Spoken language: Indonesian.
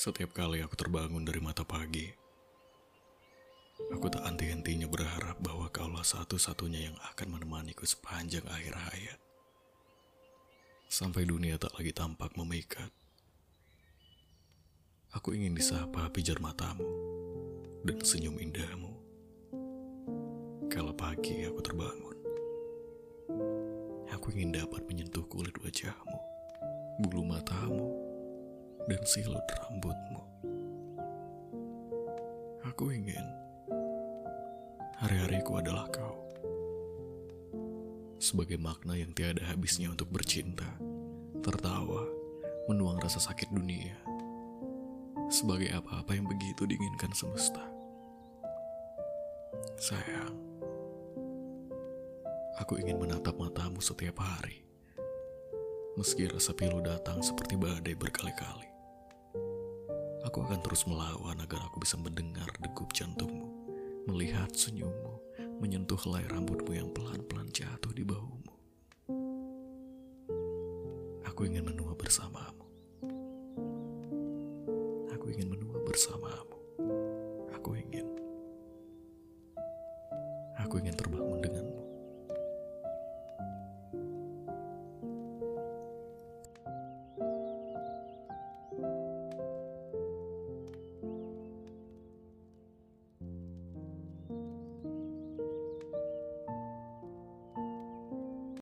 Setiap kali aku terbangun dari mata pagi, aku tak henti-hentinya berharap bahwa kaulah satu-satunya yang akan menemaniku sepanjang akhir hayat. Sampai dunia tak lagi tampak memikat. Aku ingin disapa pijar matamu dan senyum indahmu. Kalau pagi aku terbangun, aku ingin dapat menyentuh kulit wajahmu, bulu matamu, dan silut rambutmu. Aku ingin hari-hariku adalah kau. Sebagai makna yang tiada habisnya untuk bercinta, tertawa, menuang rasa sakit dunia. Sebagai apa-apa yang begitu diinginkan semesta. Sayang, aku ingin menatap matamu setiap hari. Meski rasa pilu datang seperti badai berkali-kali, aku akan terus melawan agar aku bisa mendengar degup jantungmu, melihat senyummu, menyentuh helai rambutmu yang pelan-pelan jatuh di bahumu. Aku ingin menua bersamamu. Aku ingin menua bersamamu. Aku ingin. Aku ingin terbangun dengan